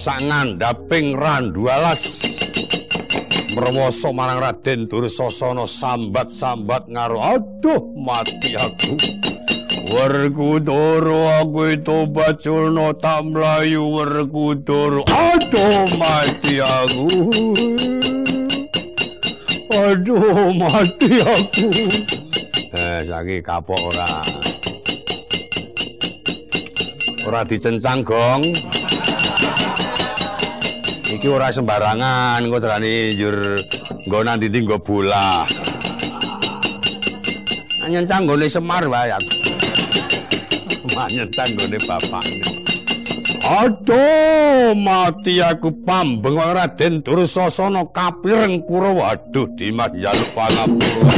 Wana sak ngandhaping randu alas. Mrewasa marang Raden Dursasana sambat-sambat ngaro aduh mati aku. Werkudara aku itu baculno tak mlayu Werkudara. Aduh mati aku. Aduh mati aku. Eh saiki kapok ora. Ora dicencang gong iki ora sembarangan engko jarane njur nggo nanti nggo bola nyencang gone Semar wae aku nyencang gone bapakne Aduh, mati aku pambeng Raden Dursasana kapireng Kurawa. Waduh, Dimas jaluk pangapura.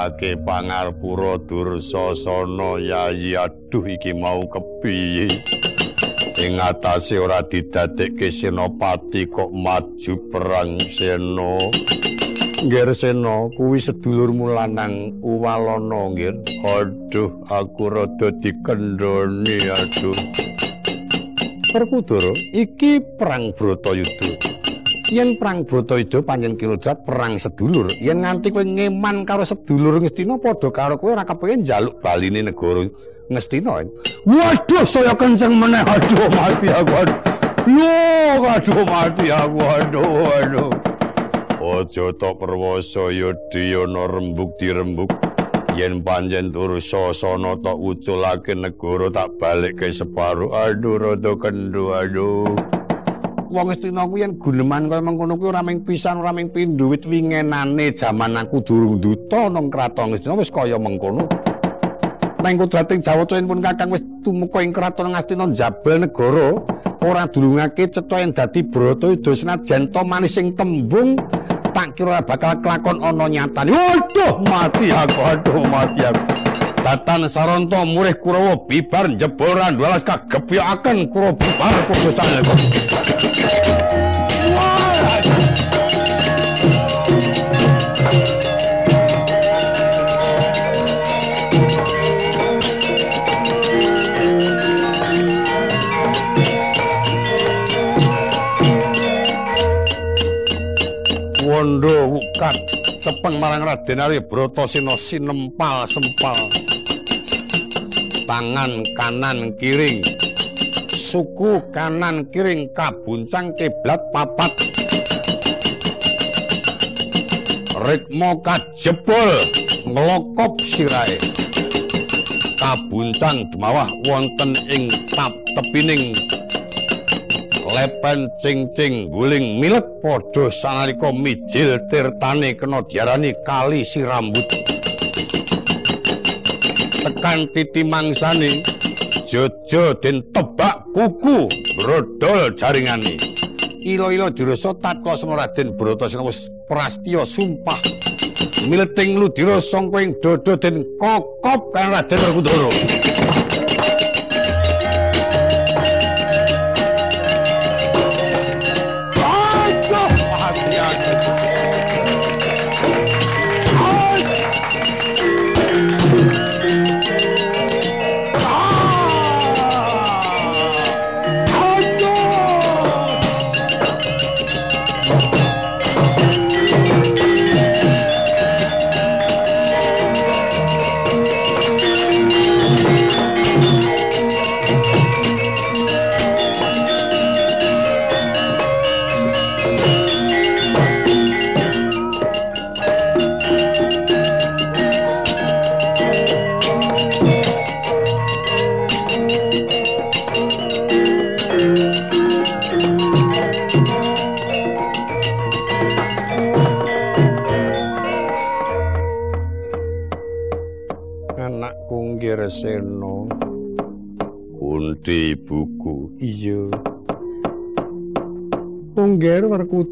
Njalukake pangarpura dursasana. Yayi aduh iki mau kepiye ing atase ora didadekke senopati kok maju perang sena. Ngger sena kuwi sedulurmu lanang uwalana nggih. Aduh aku rada dikendhoni aduh. Perkudara iki perang Bratayuda yen perang Bratayuda panjen kinodrat perang sedulur. Yen nganti kowe ngeman karo sedulur Ngastina padha karo kowe ora kepengin njaluk baline negara Ngastina waduh saya kenceng meneh. Aduh mati aku yo aduh mati aku aduh aduh. Aja tok perwasa yudhiyana rembug dirembug yen panjen dursasana tok uculake negara tak balikke separo. Aduh rada kendho aduh wong Astina kuwi yen guneman kaya mengkono kuwi ora ming pisan ora ming pindho wit wingenane jaman aku durung duta nang kraton Astina wis kaya mengkono. Nang kudrating Jawaca pun kakang wis tumeka ing kraton Astina jabal negara ora durungake cetha yen dadi brata ida senajan to manis sing tembung tak kira bakal kelakon ana nyatane. Waduh mati aku aduh mati aku. Tatan Saronto murih Kurawa bibar jebol randu alas kagebyaken Kurawa bibar kudusane marang Raden Ari Bratasena sinempal sempal. Tangan kanan kiring. Suku kanan kiring kabuncang kiblat papat. Ritmo kajebol ngelokop sirai kabuncang dumawah wonten ing tap tepining lepen cing-cing guling milet. Podo sanaliko mijil tirtane kena diarani kali si rambut. Tekan titi mangsane jojo den tebak kuku brodol jaringane ilo-ilo dirasa tatko semua Raden Bratasena wis prastya sumpah. Mileting ludira sangka ing dodo den kokop kan Raden Werkudara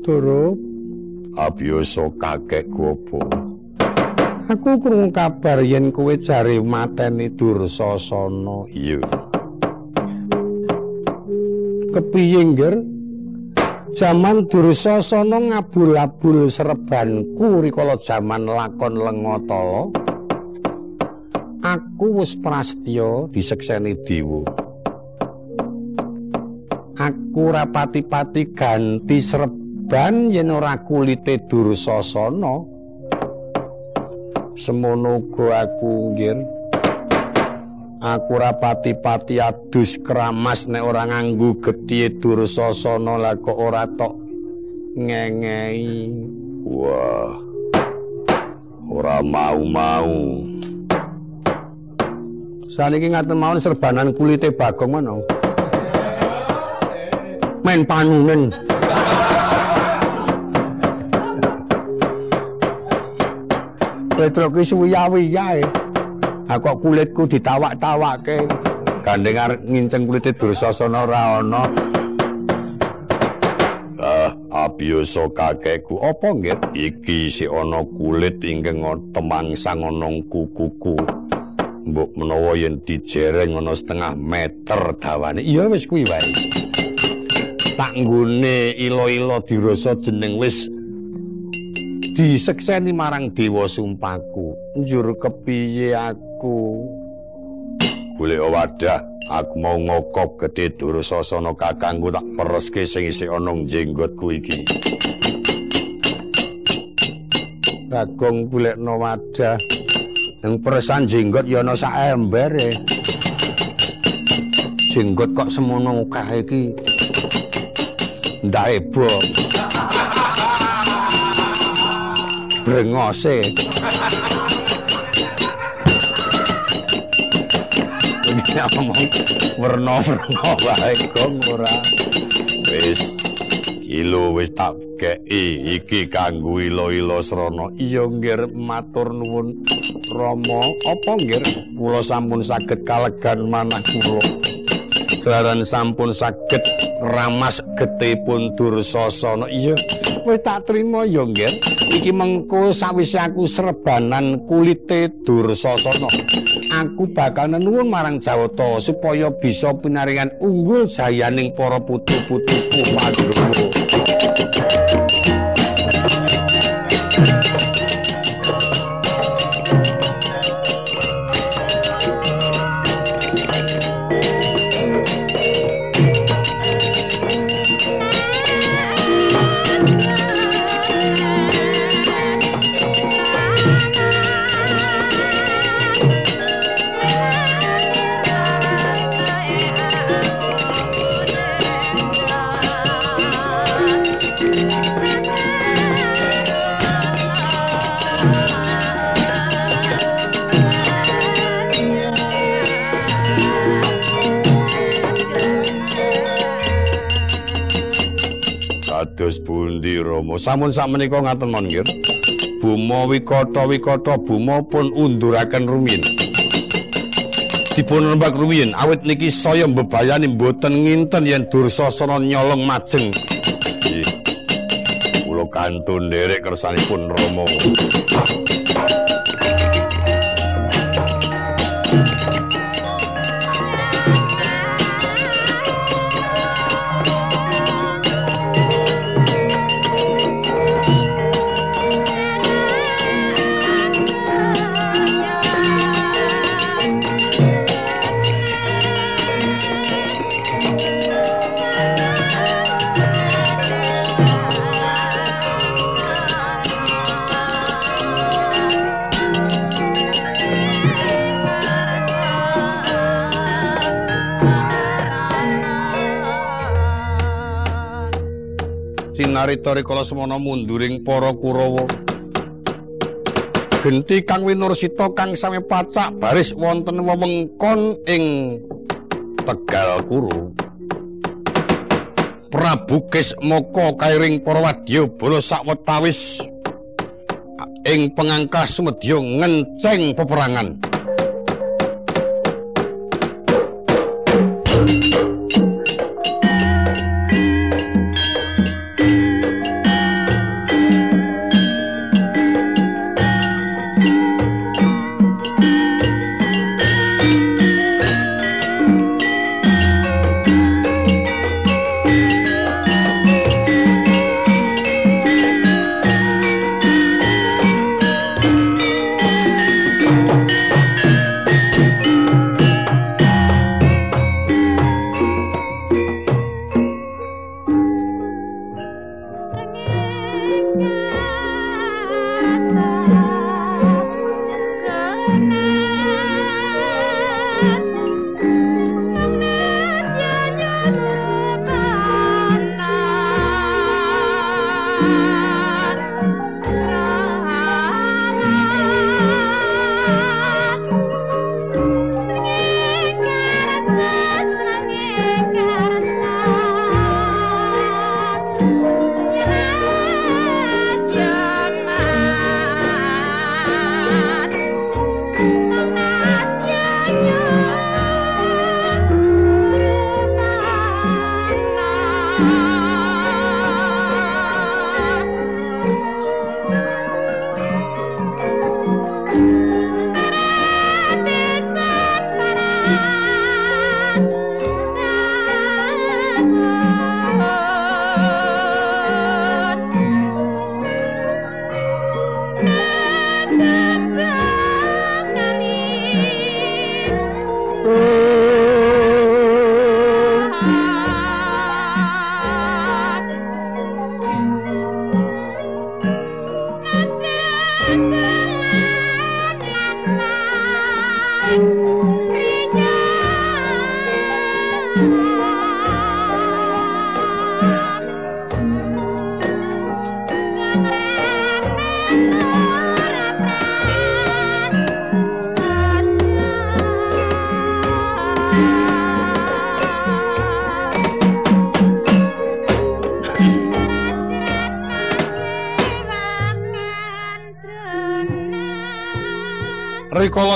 Werkudara. Abiyasa kakek gopo. Aku krungu kabar yen kowe jare mateni Dursasana. Iya. Kepiye, Ngger? Jaman Dursasana ngabul-abul serebanku rikala jaman lakon Lengatala. Aku wis prasetya disekseni dewa. aku rapati-pati ganti serban yen ora kulite Dursasana. Semono uga aku nggir. Aku rapati-pati adus keramas nek ora nganggo getih Dursasana lah kok ora tok ngengei. Wah. Ora mau-mau. Saniki ngaten mawon serbanan kulite Bagong mana? men panunen. Petro ki suwi-wiyae. Aku kulitku ditawak-tawakke. Gandeng arep nginceng kulite Dursasana ora ana. Ah, abiyasa kakekku apa nggih? Iki si ana kulit ingkang temangsang ana kukuku. Mbok menawa yen dijereng ana setengah meter dawane. Iya wis kuwi wae. tak nggone ilo-ilo dirasa jeneng wis disekseni marang dewa sumpaku. Njur kepiye aku? Golek wadah. Aku mau ngokop gedhe dursasana kakangku tak pereske sing isih ana jenggotku iki. Bagong bulekno wadah. Yang peresan jenggot ya ana sak ember jenggot kok semono akeh iki? Ndaebo brengose. Ngomong werna-werna wae kok ora? Wis kilo wis tak kei iki kanggo ilo-ilo srana. Iya nggir matur nuwun. Rama apa nggir kula sampun saged kalegan manah kula. Selaran sampun saged ramas getipun Dursasana. Iya, wis tak trima ya, Nggen. Iki mengko sawise aku serbanan kulite Dursasana. Aku bakal nuwun marang Jawata supaya bisa pinaringan unggul jayaning para putu-putuku Pandhawa. Kados pundi Rama? Sampun sakmenika ngaten mon nggih. Buma wikata wikata buma pun unduraken rumiyin. Dipun rembak rumiyin awit niki saya mbebayani mboten nginten yen Dursasana nyolong majeng. Kula kantun nderek kersanipun Rama. Sinarita rikala semana munduring para Kurawa. Genti kang winursita kang sami pacak baris wonten wewengkon ing Tegal Kuru. Prabu Kismaka kairing para wadyabala sawetawis ing pengangkah sumedya ngenceng peperangan.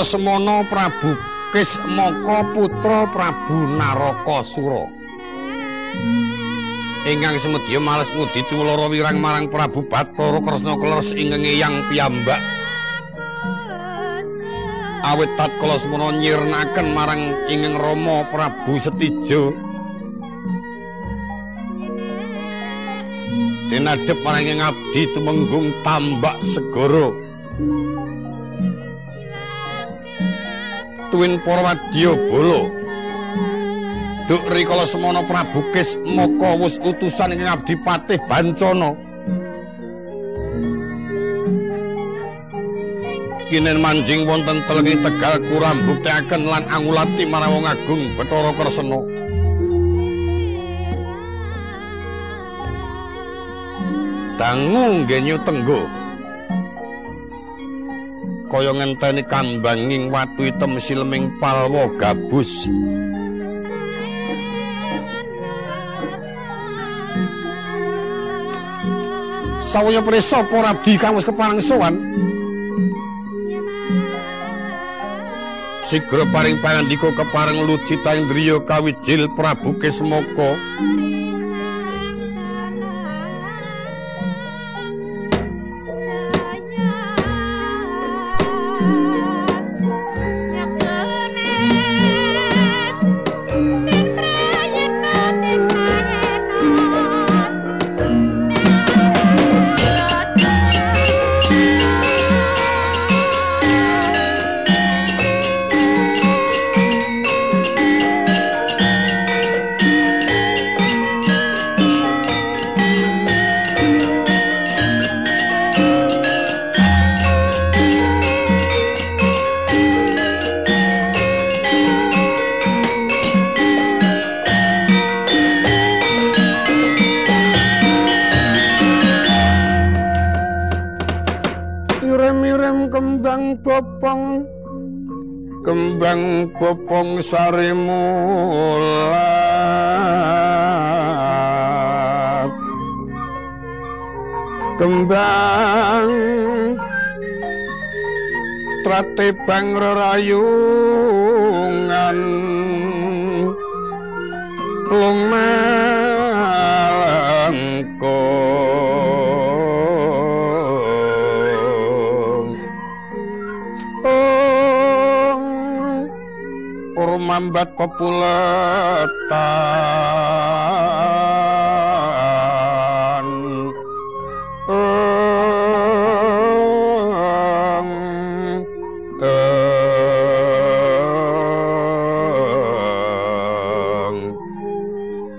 Semana Prabu Kismaka putra Prabu Narakasura. Ingkang semedya males ngudi tulara wirang marang Prabu Bathara Kresna kleres ingkang eyang piyambak. Awit tatkala semana nyirnaken marang ingkang Rama Prabu Setija. Dinadhep marang ing abdi tumenggung tambak segara. Para wadya bala. Duk rikala semana Prabu Kis Maka wus utusan ing Abdi Patih Bancana. Kinen manjing wonten telenging Tegal kurang buktekaken lan angulati marang wong agung Bathara Kresna. Dangu ngenyu tenggo. Kaya ngenteni kambanging watu item silming palwa gabus. Sawaya prisa para abdi kang wis kepareng sowan Sigra paring pangandika kepareng lucita indriya kawijil Prabu Kesmoko sari mulat kembang trate bang rerayungan. Lung mambat pepulatan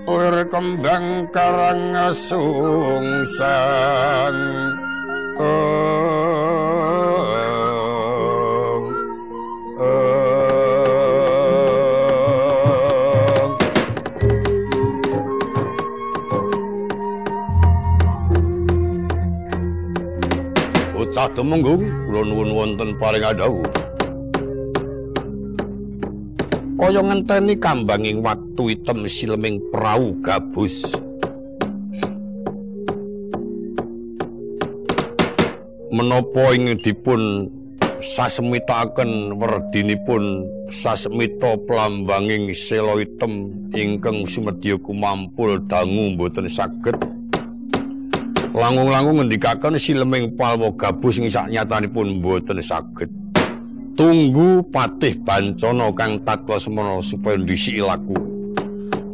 lir kembang karang sungsang tumenggung kula nuwun wonten paring adawu kaya ngenteni kambanging watu item silming prau gabus. Menapa ing dipun sasemitaken werdinipun sasemita plambanging sela item ingkang sumedya kumampul dangu boten saged langung-langung ngendikaken sileming palwa gabus sing saknyatanipun mboten saged. Tunggu patih bancana kang takwa semana supaya ndisi laku.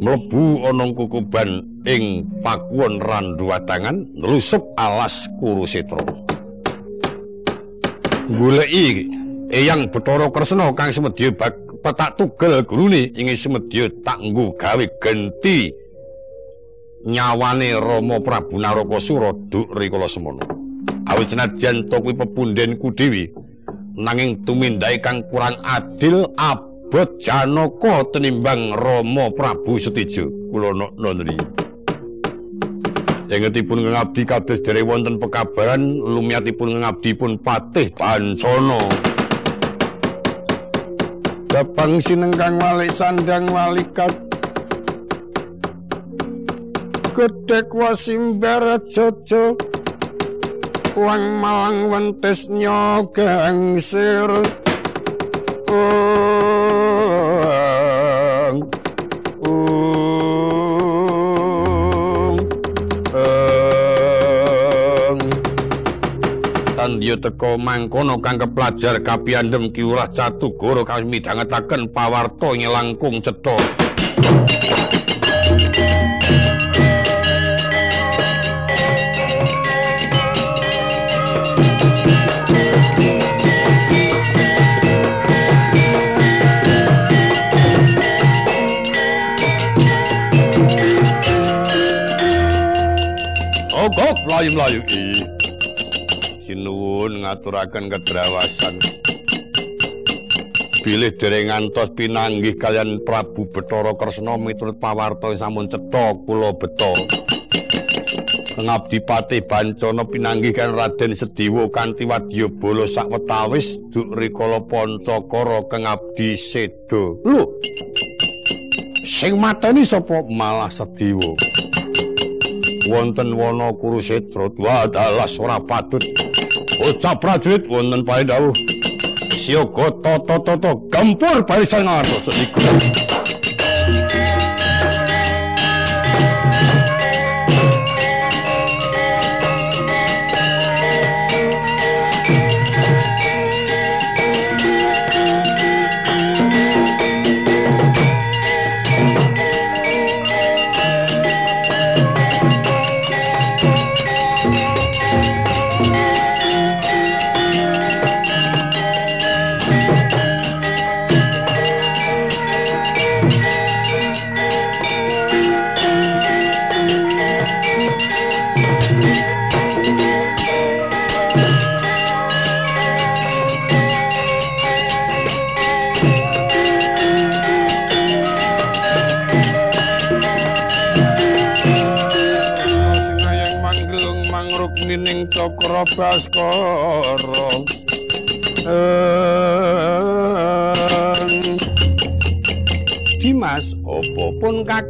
Mlebu ana kukuban ing pakuwon randu wadangan nlusup alas kurusetra goleki eyang Bathara Kresna kang semedya petak tugel gurune ing semedya tak nggo gawe genti nyawane Rama Prabu Narakasura duk rikala semono. awit senajan to kuwi pepundhenku dhewe nanging tumindake kang kurang adil abot Janaka tenimbang Rama Prabu Setijo kula nonri Yengetipun ngabdi kados dherek wonten pekabaran lumiyatipun ngabdi pun Patih Pancana. Gapang sinengkang wali sandang walikat Gedek wasimbar jojo Wang malang wentes nyogang sir Tandya teko mangkono kang keplajar kapiandhem Ki Urah Catugara kang midhangetaken pawarta nyelangkung cetha mlayu-mlayu iki. Sinuwun ngaturaken kedrawasan. Bilih dereng ngantos pinanggih kalian Prabu Bathara Kresna miturut pawarta sampun cetha kula beto. Ngabdi Patih Bancana pinanggih kan Raden Sediwa kanthi wadyabala sawetawis duk rikala Pancakara kang abdi seda. Lho. Sing mateni sapa malah Sediwa? Wonten wana Kurusetra wadalas ora patut bocah prajurit wonten pae dawuh. Siaga tata-tata gempur barisan ngartos iku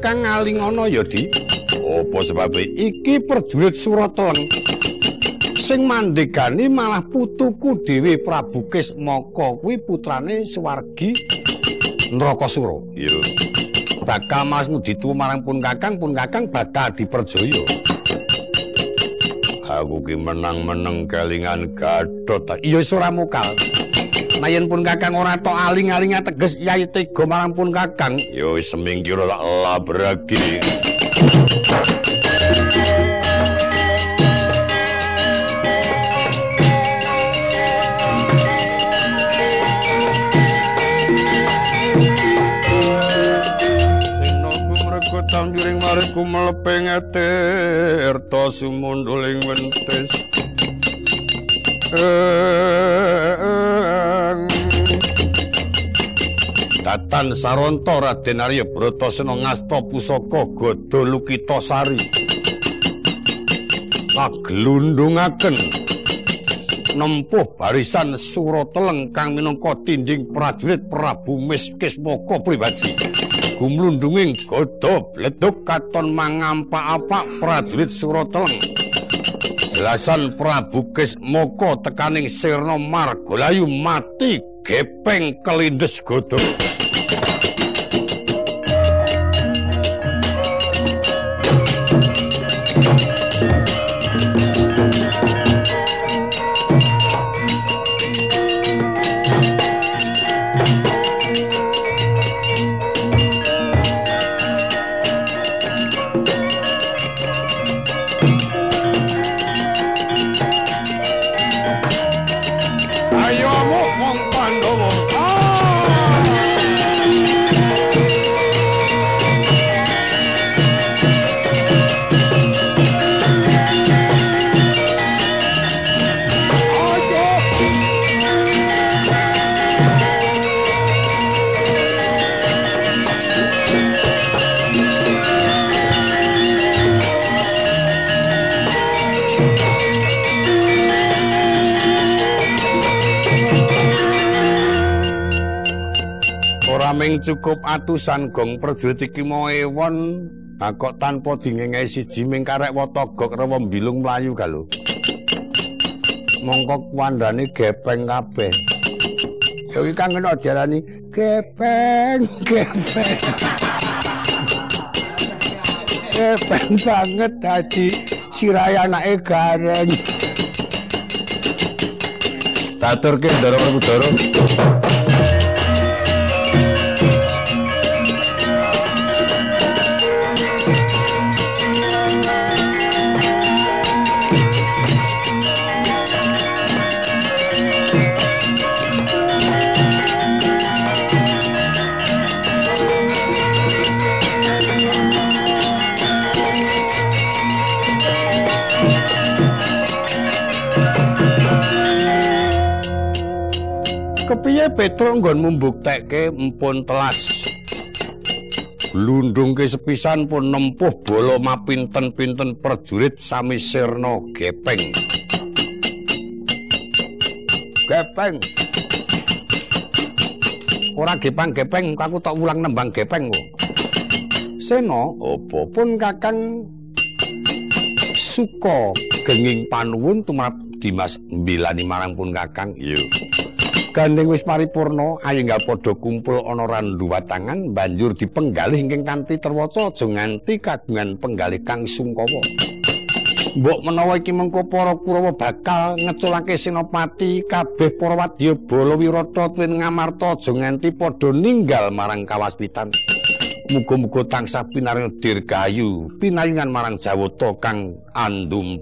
pun kakang ngalingono ya, Di? Apa sebab iki perjurit Surateleng? Sing mandekani malah putuku dhewe Prabu Kismaka kuwi putrane Suwargi Nrakasura. Iya. Bakal Mas Muditu marang pun kakang, pun kakang bakal diperjaya. aku ki menang-meneng kelingan Gatot. Iya ora mukal. Mayen pun Kakang ora tok aling-aling teges yai tega marang pun Kakang. Ya wis semingkira tak labragi. tanjuring mariku melepeng etirta sumunduling wentis Datan Saronto Raden Arya Bratasena ngasta pusaka Gada Lukita Sari kaglundungaken nempuh barisan Surateleng kang minangka tinding prajurit Prabu Miskismaka pribadi gumlundunging godha bleduk katon mangampak-apak prajurit Surateleng. Belasan Prabu Kismoko tekaning sirna Margolayu mati gepeng kelindes godha. Saming cukup atusan gong prajurit iki mau ewon. Kok tanpa dingengai siji ming karek watogok rewa bilung mlayu galo mongko wandane gepeng kabeh. Yo iki kang kena diarani gepeng gepeng. Gepeng banget dadi sirai anake gareng. Taturke Prabu Petro nggon mbuktekke empun telas lundung ke sepisan pun nempuh bolo mapinten-pinten prajurit sami sirna gepeng. Gepeng. Ora gepang gepeng. Aku tak ulang nembang gepeng kok seno opo pun kakang suka genging panuwun tumrap Dimas mbilani marang pun kakang yuk gandeng wis paripurna. Ayenggal padha kumpul ana randu watangan banjur dipenggalih ingkang kanthi terwaca aja nganti kagungan penggalih kang sungkawa. Mbok menawa iki mengko para kurawa bakal ngeculake senopati kabeh para wadya bala wirata tuwin ngamarta aja nganti padha ninggal marang kawaspitan. Muga-muga tansah pinaring dirgayu pinayungan marang jawata kang andum